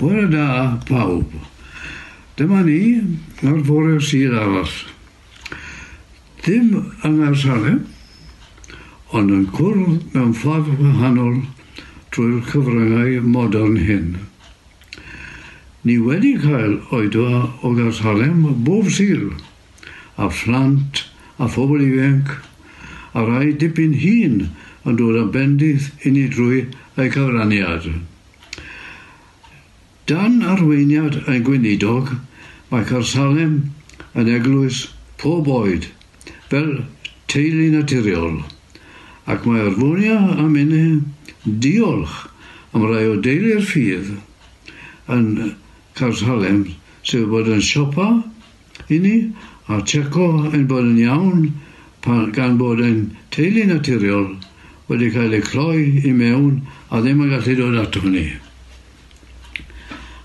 Bore pawb. Dyma ni ar fore sydd aros. Dim yng Ersale, ond yn cwrdd mewn ffordd wahanol trwy'r cyfryngau modern hyn. Ni wedi cael oedwa o Garsalem bob syl, a phlant, a phobl ifanc, a rai dipyn hun yn dod â bendydd i ni drwy eu cyfraniad. Dan arweiniad y gweinidog, mae Carsalem yn eglwys pob oed, fel teulu naturiol, ac mae arfonia am unau diolch am rai o deulu'r ffydd yn Carsalem sef bod yn siopa i ni a tseco yn bod yn iawn gan bod yn teulu naturiol wedi cael ei cloi i mewn a ddim yn gallu dod ato ni.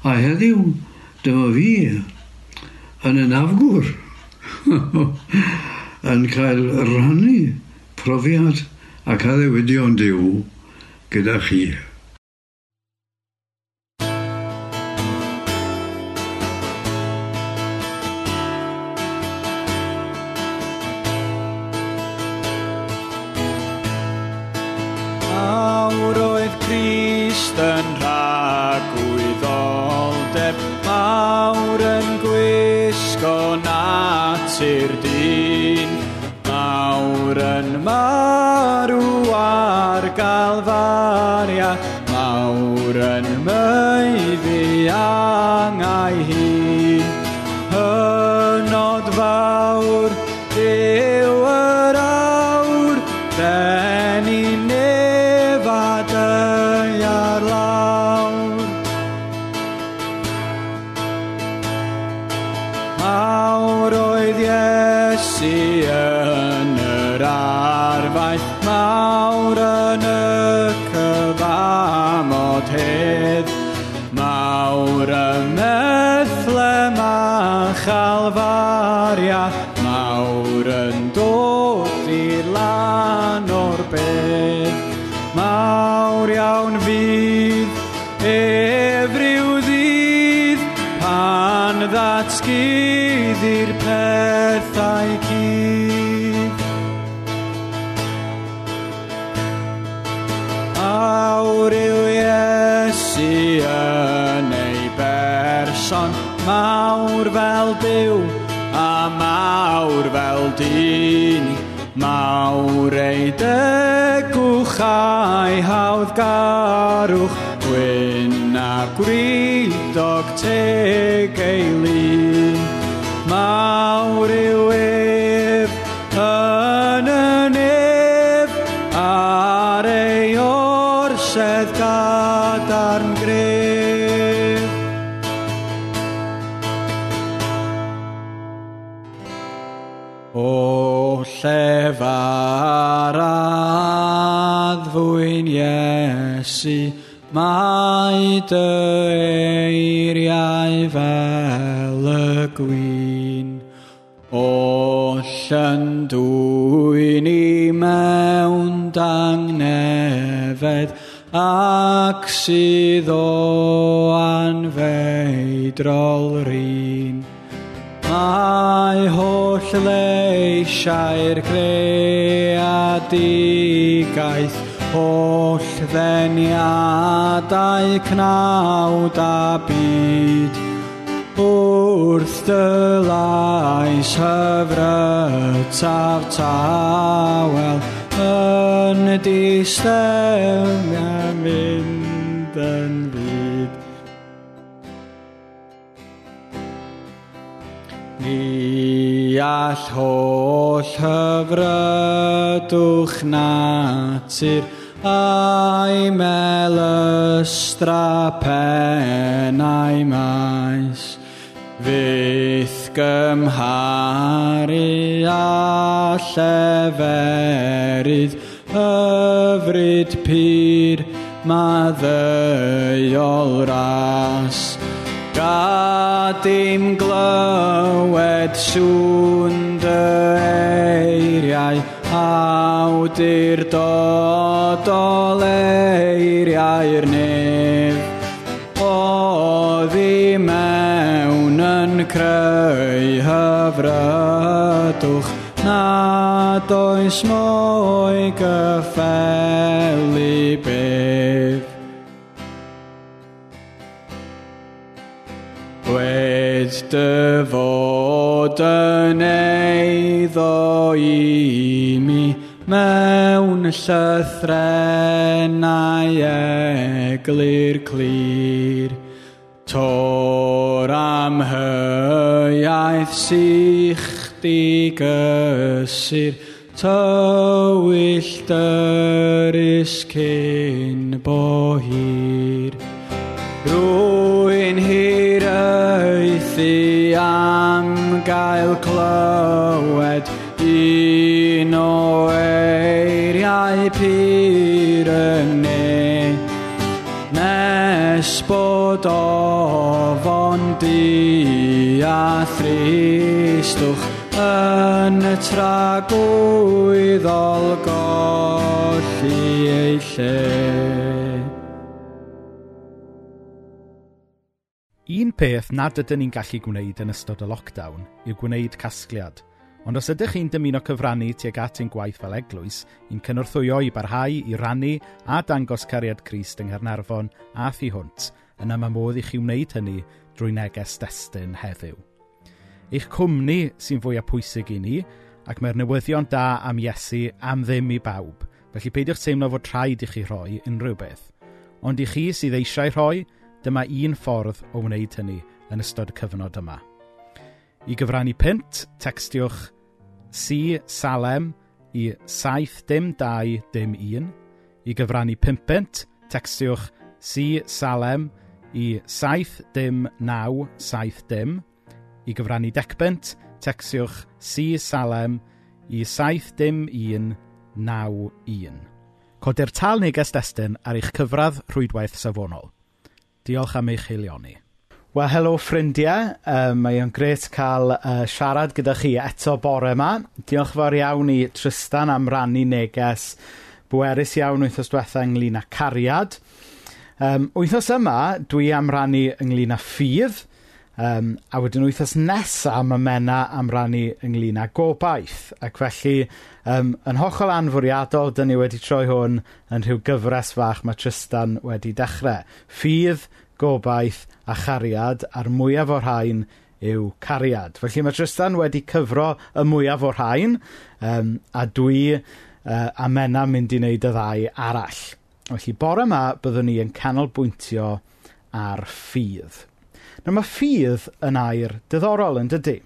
A heddiw, dyma fi yn y nafgwr yn cael rannu profiad ac addewidion diw gyda chi. Awr oedd Crist yn agwyddoldeb mawr yn gwisgo natur dyn. Mawr yn marw ar galfaria, mawr yn meiddi angau ffydd Mawr y methle ma chalfaria Mawr yn dod Mawr fel byw a mawr fel dyn. Mawr ei degwch a'i hawdd garwch Gwyn a gwridog teg eili Iesu, mae dy eiriau fel y gwyn. O llyndwyn i mewn dangnefedd ac sydd o anfeidrol rin. Mae holl leisiau'r greadigaeth holl ddeniadau cnawd a byd wrth dylais hyfryd a'r tawel yn y distew a mynd yn byd. Ni all holl hyfrydwch natur a'i melystra penau maes, fydd gymharu a lleferydd hyfryd pyr maddeuol ras. Gad i'm glywed sŵn dy eiriau, awdur dod o leiriau'r nef. O i mewn yn creu hyfrydwch Nad oes mwy gyffelu bydd. Gwed dy fod yn eiddo i mi mewn llythrenau eglir clir, tor am hyiaeth sych di gysur, tywyll dyrus cyn bo hir. Rwy'n hir eithi am gael clywed, mae pyr yn ne Nes bod ofon di a thristwch Yn y tragwyddol golli ei lle. Un peth nad ydyn ni'n gallu gwneud yn ystod y lockdown yw gwneud casgliad – Ond os ydych chi'n dymuno cyfrannu tuag at ein gwaith fel eglwys, i'n cynorthwyo i barhau i rannu a dangos cariad Crist yng Nghernarfon a thu hwnt, yna mae modd i chi wneud hynny drwy neges destun heddiw. Eich cwmni sy'n fwyaf pwysig i ni, ac mae'r newyddion da am Iesu am ddim i bawb, felly peidiwch teimlo fod rhaid i chi rhoi unrhyw beth. Ond i chi sydd eisiau rhoi, dyma un ffordd o wneud hynny yn ystod y cyfnod yma. I gyfrannu pint, textiwch C Salem i 7 dim 2 dim 1. I gyfrannu pimpent, textiwch C Salem i 7 dim 9 7 dim. I gyfrannu decbent, textiwch C Salem i 7 dim 1 9 1. Codi'r tal neges destun ar eich cyfradd rhwydwaith safonol. Diolch am eich heilioni. Wel, helo ffrindiau. Um, mae o'n gret cael uh, siarad gyda chi eto bore yma. Diolch fawr iawn i Tristan am rannu neges bwerus iawn wythnos diwetha ynglyn â cariad. Um, wythnos yma, dwi am rannu ynglyn â ffydd, um, a wedyn wythnos nesaf mae Mena am rannu ynglyn â gobaith. Ac felly, um, yn hollol anfwriadol, dyn ni wedi troi hwn yn rhyw gyfres fach mae Tristan wedi dechrau. Ffydd, gobaith a chariad, a'r mwyaf o'r rhain yw cariad. Felly mae Tristan wedi cyfro y mwyaf o'r rhain, um, a dwi uh, a Mena mynd i wneud y ddau arall. Felly bore yma byddwn ni yn canolbwyntio ar ffydd. Na mae ffydd yn air diddorol yn dydy.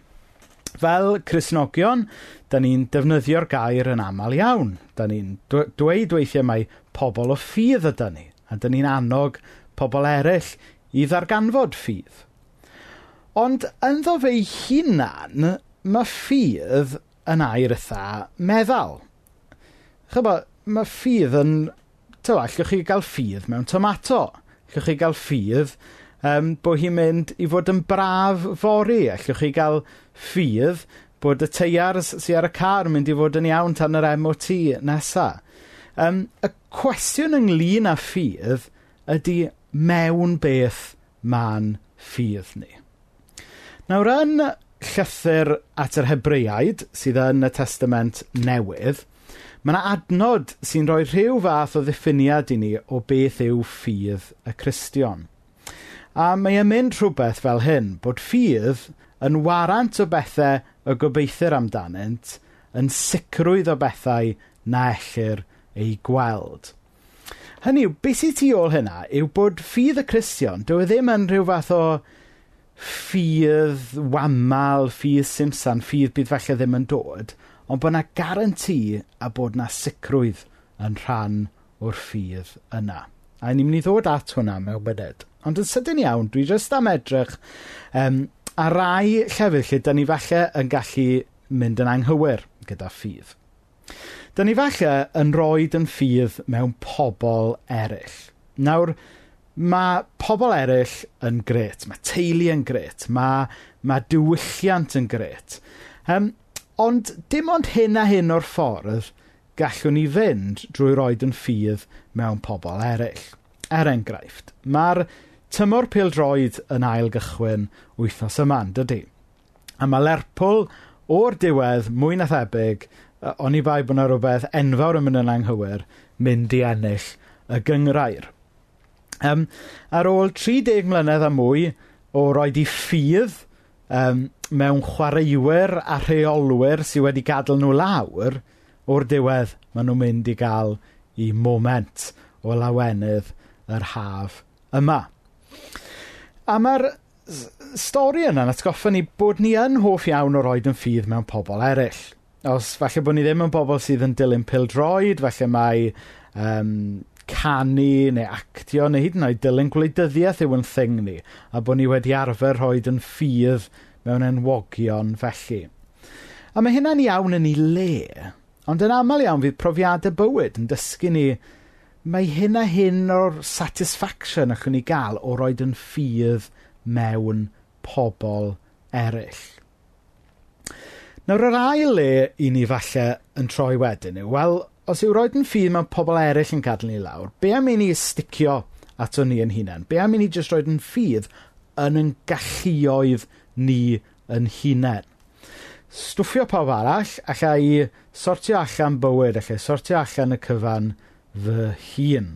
Fel Cresnogion, da ni'n defnyddio'r gair yn aml iawn. Da ni'n dweud weithiau mai pobl o ffydd ydy ni, a da ni'n annog pobl eraill i ddarganfod ffydd. Ond ynddo fe ei hunan, mae ffydd yn air ytha meddal. Chybo, mae ffydd yn... Tywa, allwch chi gael ffydd mewn tomato. Allwch chi gael ffydd um, bod hi'n mynd i fod yn braf fori. Allwch chi gael ffydd bod y teiar sy'n ar y car yn mynd i fod yn iawn tan yr MOT nesaf. Um, y cwestiwn ynglyn â ffydd ydy mewn beth ma'n ffydd ni. Nawr, yn llythyr at yr Hebreaid, sydd yn y Testament Newydd, mae yna adnod sy'n rhoi rhyw fath o ddiffiniad i ni o beth yw ffydd y Cristion. A mae e'n mynd rhywbeth fel hyn, bod ffydd yn warant o bethau y gobeithir amdanynt, yn sicrwydd o bethau na ellir ei gweld. Hynny yw, beth sydd tu ôl hynna yw bod ffydd y Cristion, dyw e ddim yn rhyw fath o ffydd wamal, ffydd simsan, ffydd bydd falle ddim yn dod, ond bod yna garanti a bod yna sicrwydd yn rhan o'r ffydd yna. A ni'n mynd i ddod at hwnna mewn byded. Ond yn sydyn iawn, dwi jyst am edrych um, a rai llefydd lle da ni falle yn gallu mynd yn anghywir gyda ffydd. Dyna ni falle yn roed yn ffydd mewn pobl eraill. Nawr, mae pobl eraill yn gret, mae teulu yn gret, mae, mae diwylliant yn gret. Um, ond dim ond hyn a hyn o'r ffordd gallwn ni fynd drwy roed yn ffydd mewn pobl eraill. Er enghraifft, mae'r tymor pildroed yn ail gychwyn wythnos yma, dydy. A mae Lerpwl o'r diwedd mwy na thebyg o'n i bai bod yna rhywbeth enfawr yn mynd yn anghywir, mynd i ennill y gyngrair. Um, ar ôl 30 mlynedd a mwy o roed i ffydd um, mewn chwaraewyr a rheolwyr sydd wedi gadael nhw lawr, o'r diwedd maen nhw'n mynd i gael i moment o lawenydd yr haf yma. A mae'r stori yna'n atgoffa ni bod ni yn hoff iawn o roed yn ffydd mewn pobl eraill os falle bod ni ddim yn bobl sydd yn dilyn pildroed, falle mae um, canu neu actio neu hyd yn oed dilyn gwleidyddiaeth yw yn thing ni a bod ni wedi arfer rhoi yn ffydd mewn enwogion felly. A mae hynna'n iawn yn ei le, ond yn aml iawn fydd profiadau bywyd yn dysgu ni mae hyn a hyn o'r satisfaction allwn ni gael o roed yn ffydd mewn pobl eraill. Nawr, yr ail le i ni falle yn troi wedyn yw, wel, os yw roed yn ffydd mae pobl eraill yn gadw ni lawr, be am i ni sticio ato ni yn hunain? Be am i ni jyst roed yn ffydd yn yn galluoedd ni yn hunain? Stwffio pawb arall, allai sortio allan bywyd, allai sortio allan y cyfan fy hun.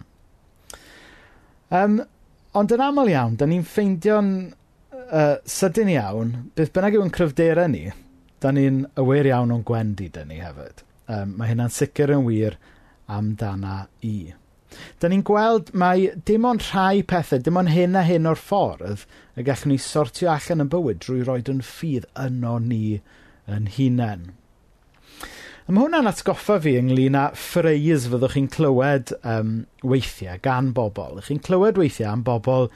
Um, ond yn aml iawn, da ni'n ffeindio'n uh, sydyn iawn, beth bynnag yw'n cryfderau ni – da ni'n awyr iawn o'n gwendi dyn ni hefyd. Um, mae hynna'n sicr yn wir amdana i. Da ni'n gweld mai dim ond rhai pethau, dim ond hyn a hyn o'r ffordd y gallwn ni sortio allan yn bywyd drwy roed yn ffydd yno ni yn hunain. A mae hwnna'n atgoffa fi ynglyn â ffreis fyddwch chi'n clywed um, weithiau gan bobl. Chi'n clywed weithiau am bobl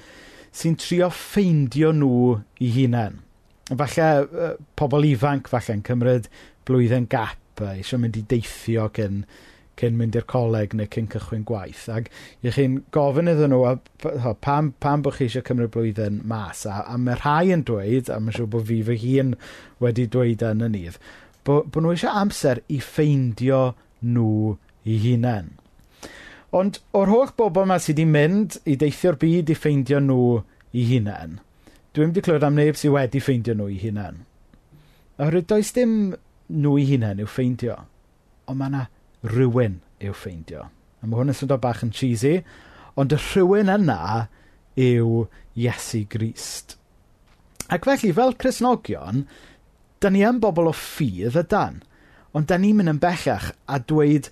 sy'n trio ffeindio nhw i hunain falle uh, pobl ifanc falle'n cymryd blwyddyn gap a eisiau mynd i deithio cyn, cyn mynd i'r coleg neu cyn cychwyn gwaith. Ac i chi'n gofyn iddyn nhw, a, pam, pam bod chi eisiau cymryd blwyddyn mas? A, a mae rhai yn dweud, a mae'n siŵr bod fi fy hun wedi dweud yn y nydd, bod, bod nhw eisiau amser i ffeindio nhw i hunain. Ond o'r holl bobl yma sydd wedi mynd i deithio'r byd i ffeindio nhw i hunain – Dwi'n wedi clywed am neb sydd wedi ffeindio nhw i hunain. Oherwydd does dim nhw i hunain i'w ffeindio, ond mae yna rhywun i'w ffeindio. A mae hwn yn syndod bach yn cheesy, ond y rhywun yna yw Iesu Grist. Ac felly, fel Cresnogion, da ni yn bobl o ffydd y dan, ond da ni'n mynd yn bellach a dweud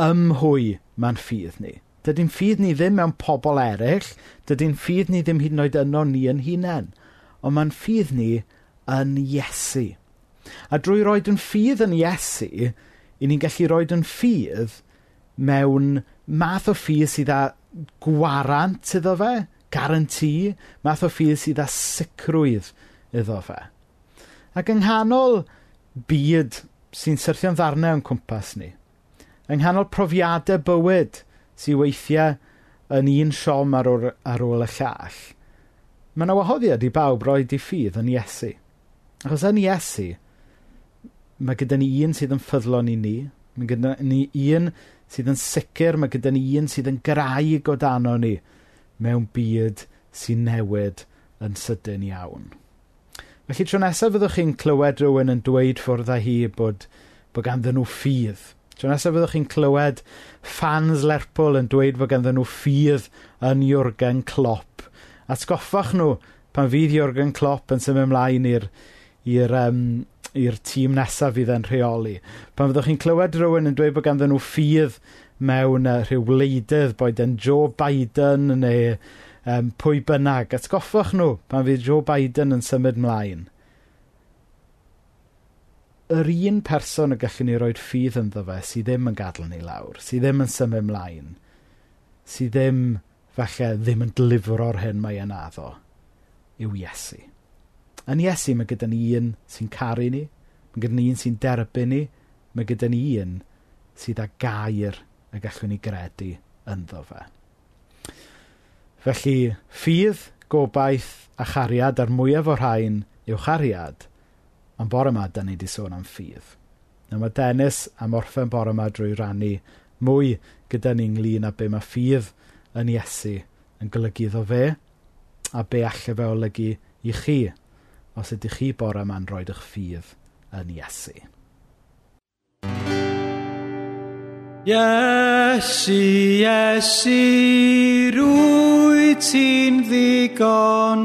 ymhwy mae'n ffydd ni. Dydy'n ffydd ni ddim mewn pobl eraill, dydy'n ffydd ni ddim hyd yn oed yno ni yn hunain ond mae'n ffydd ni yn Iesu. A drwy roed yn ffydd yn Iesu, i ni'n gallu roed yn ffydd mewn math o ffydd sydd â gwarant iddo fe, garanti, math o ffydd sydd â sicrwydd iddo fe. Ac yng nghanol byd sy'n syrthio'n ddarnau yn cwmpas ni, yng nghanol profiadau bywyd sy'n weithiau yn un siom ar, or, ar ôl y llall – Mae yna wahoddiad i bawb roed i ffydd yn Iesu. Achos yn Iesu, mae gyda ni un sydd yn ffyddlon i ni, mae gyda ni un sydd yn sicr, mae gyda ni un sydd yn graig o dano ni mewn byd sy'n newid yn sydyn iawn. Felly tro nesaf fyddwch chi'n clywed rhywun yn dweud ffwrdd â hi bod, bod ganddyn nhw ffydd. Tro nesaf fyddwch chi'n clywed fans Lerpwl yn dweud bod ganddyn nhw ffydd yn Jwrgen Klopp atgoffach nhw pan fydd Jurgen Klopp yn symud ymlaen i'r i'r um, i'r tîm nesaf fydd e'n rheoli. Pan fyddwch chi'n clywed rhywun yn dweud bod ganddyn nhw ffydd mewn uh, rhyw wleidydd, boed yn Joe Biden neu um, pwy bynnag, atgoffwch nhw pan fydd Joe Biden yn symud mlaen. Yr un person y gallwn ni roed ffydd ynddo fe sydd ddim yn gadael ni lawr, sydd ddim yn symud mlaen, sydd ddim falle ddim yn delifro'r hyn mae e'n addo, yw Iesu. Yn Iesu mae gyda ni un sy'n caru ni, mae gyda ni un sy'n derbyn ni, mae gyda ni un sydd â gair y gallwn ni gredu ynddo fe. Felly, ffydd, gobaith a chariad ar mwyaf o'r rhain yw chariad, ond bore yma, da ni wedi sôn am ffydd. Na mae Dennis am orffen bore yma drwy rannu mwy gyda ni ynglyn â be mae ffydd yn Iesu yn golygu iddo fe a be allai fe olygu i chi os ydych chi bore yma'n rhoi eich ffydd yn Iesu. Iesu, Iesu, rwy ti'n ddigon,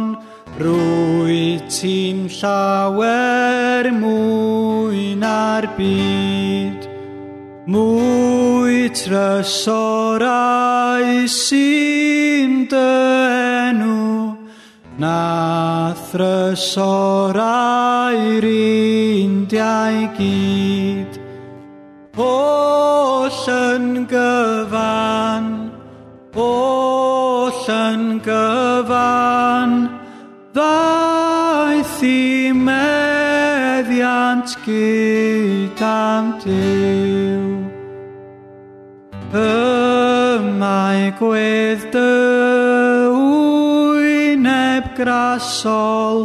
rwy ti'n llawer mwy na'r byd. Mwy trysorau sy'n dy enw Na thrysorau'r indiau gyd. Oll yn gyfan Oll yn gyfan Ddaeth i meddiant gyd am dim gwydd dy wyneb grasol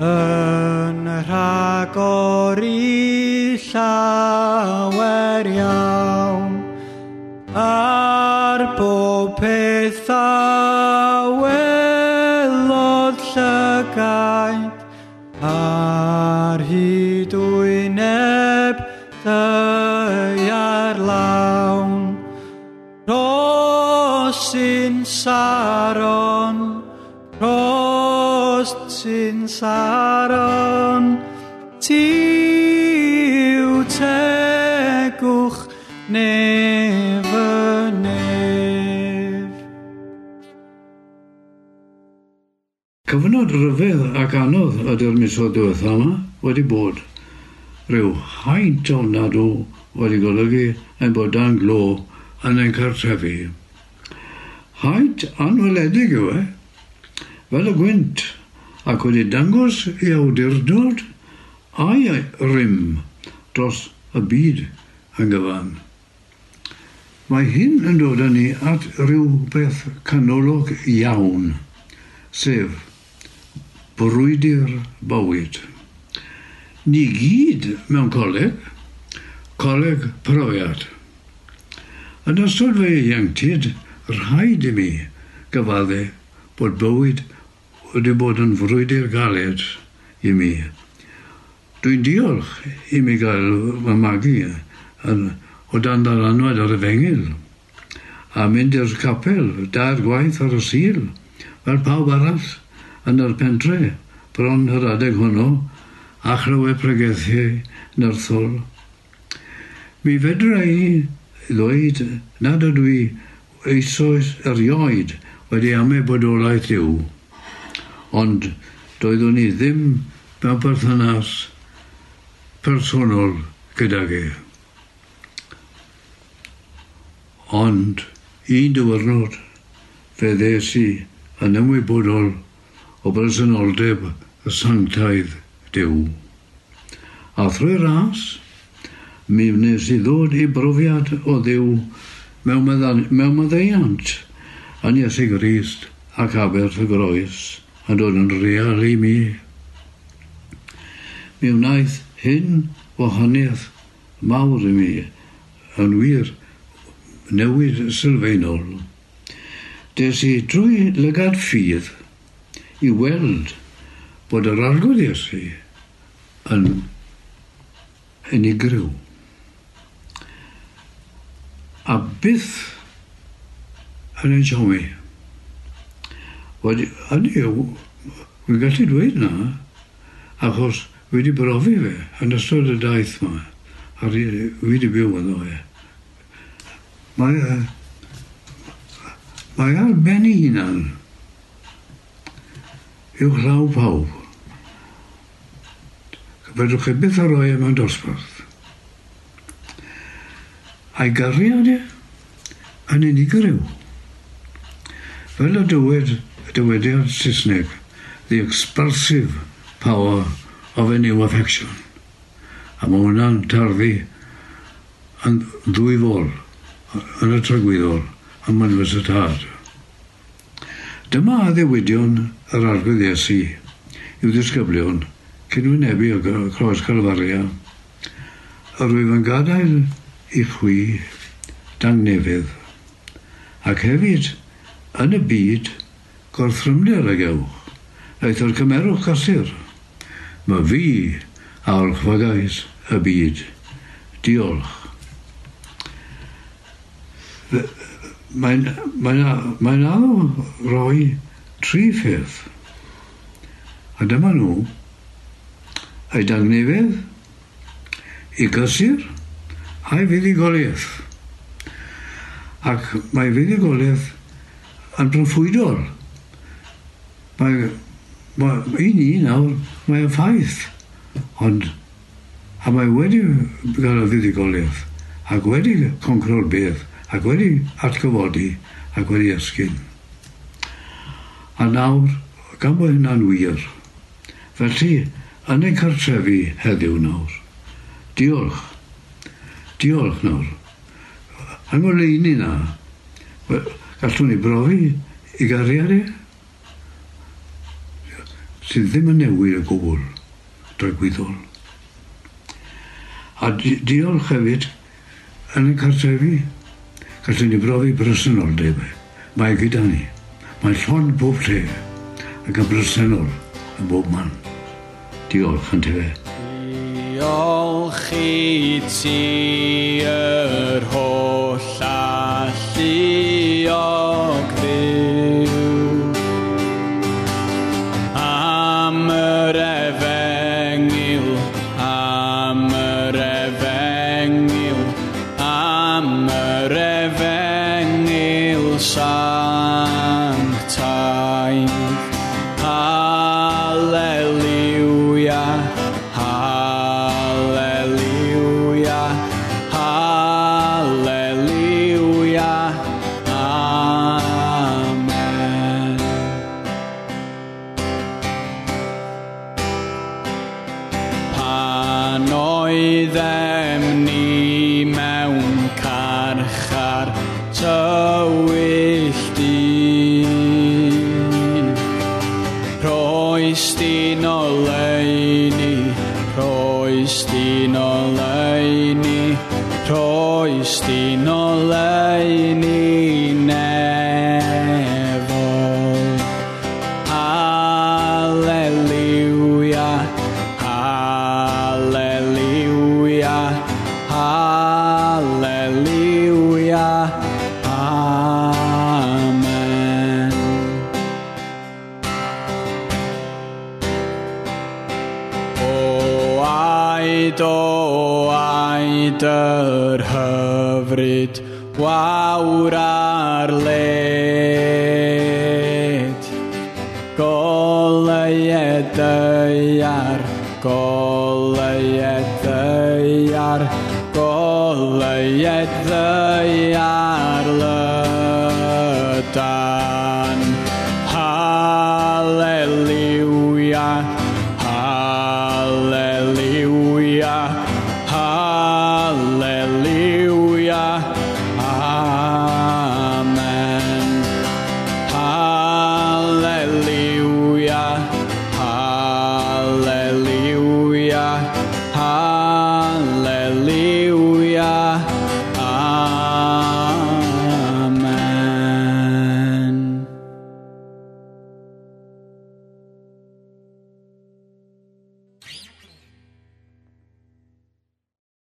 yn rhagor i llawer iawn ar bob peth a welodd llygaid ar hyd wyneb dy ar lawn. Roedd sy'n saron, Rost sy'n saron, Ti yw tegwch nef y nef. Cyfnod rhyfedd ac anodd ydy'r misoedd diwethaf yma wedi bod. Rhyw haint o nadw wedi golygu ein bod dan glo yn ein cartrefi haint anweledig yw e, fel y gwynt, ac wedi dangos i awdurdod a'i rym dros y byd yn gyfan. Mae hyn yn dod â ni at rhywbeth canolog iawn, sef brwydi'r bywyd. Ni gyd mewn coleg, coleg profiad. Yn ystod fe ieuenctid, rhaid i mi gyfaddu bod bywyd wedi bod yn frwydi'r galed i mi. Dwi'n diolch i mi gael fy magu yn, o dan ddaranwad ar y fengil a mynd i'r capel, da'r gwaith ar y sil, fel pawb arall yn yr pentre, bron yr adeg hwnnw, a chlywe pregethiau nyrthol. Mi fedra i ddweud nad ydw i eisoes erioed wedi am ei bodolaeth yw. Ond doeddwn i ddim mewn perthynas personol gydag e. Ond un diwrnod fe ddes i yn ymwybodol o bersonoldeb y sanctaidd Dyw. A thrwy ras, mi wnes i ddod i brofiad o Ddyw mewn meddeiant yn Iesu Grist ac aberth y groes yn dod yn real i mi. Mi wnaeth hyn wahaniaeth mawr i mi yn wir newid sylfaenol. Des i drwy lygad ffydd i weld bod yr arglwydd Iesu yn unigryw a byth yn y jomi. Wedi, ydy, wy'n gallu dweud na, achos wedi brofi fe yn ystod y daith ma, a wedi byw yn ddoe. Mae, e, mae ar ben i hunan i'w llaw pawb. Fedrwch chi byth ar oe mewn dosbarth a'i gyrriad e yn unigryw. Fel y dywed, y dywediad Saesneg, the expulsive power of a new affection. A mae hwnna'n tarfu yn ddwy fol yn y trygwyddol a mynwys y tad. Dyma a ddewidion yr arglwydd Iesu i'w ddisgyblion cyn wynebu o Croes Calfaria. Yr wyf yn gadael i chwi dan nefydd. Ac hefyd, yn y byd, gorthrymder ag ewch. aeth o'r cymerwch gosir. Mae fi a'r chwagais y byd. Diolch. Mae'n mae mae naw roi tri ffyrdd. A dyma nhw, ei dangnefedd, i gysur, a'i fuddugoliaeth. Ac mae fuddugoliaeth yn broffwydol. Mae, mae i ni nawr, mae'n ffaith. Ond, a mae wedi gael y fuddugoliaeth, ac wedi concro'r beth, ac wedi atgyfodi, ac wedi esgyn. A nawr, gan bod hynna'n wir, felly, yn ein cartrefi heddiw nawr, diolch. Diolch nawr. Am y leini na, gallwn ni brofi i gariad e. Sydd ddim yn newid y gwbl drwy gwyddol. A di diolch hefyd yn y cartrefi, gallwn ni brofi bresenoldeb. Mae gyda ni. Mae llon bob lle ac yn bresennol yn bob man. Diolch yn tefe golchi ti yr holl alluog ddiw. Am yr efengil, am yr efengil, am yr efengil sain. Christi no le kollayet the yarlatan.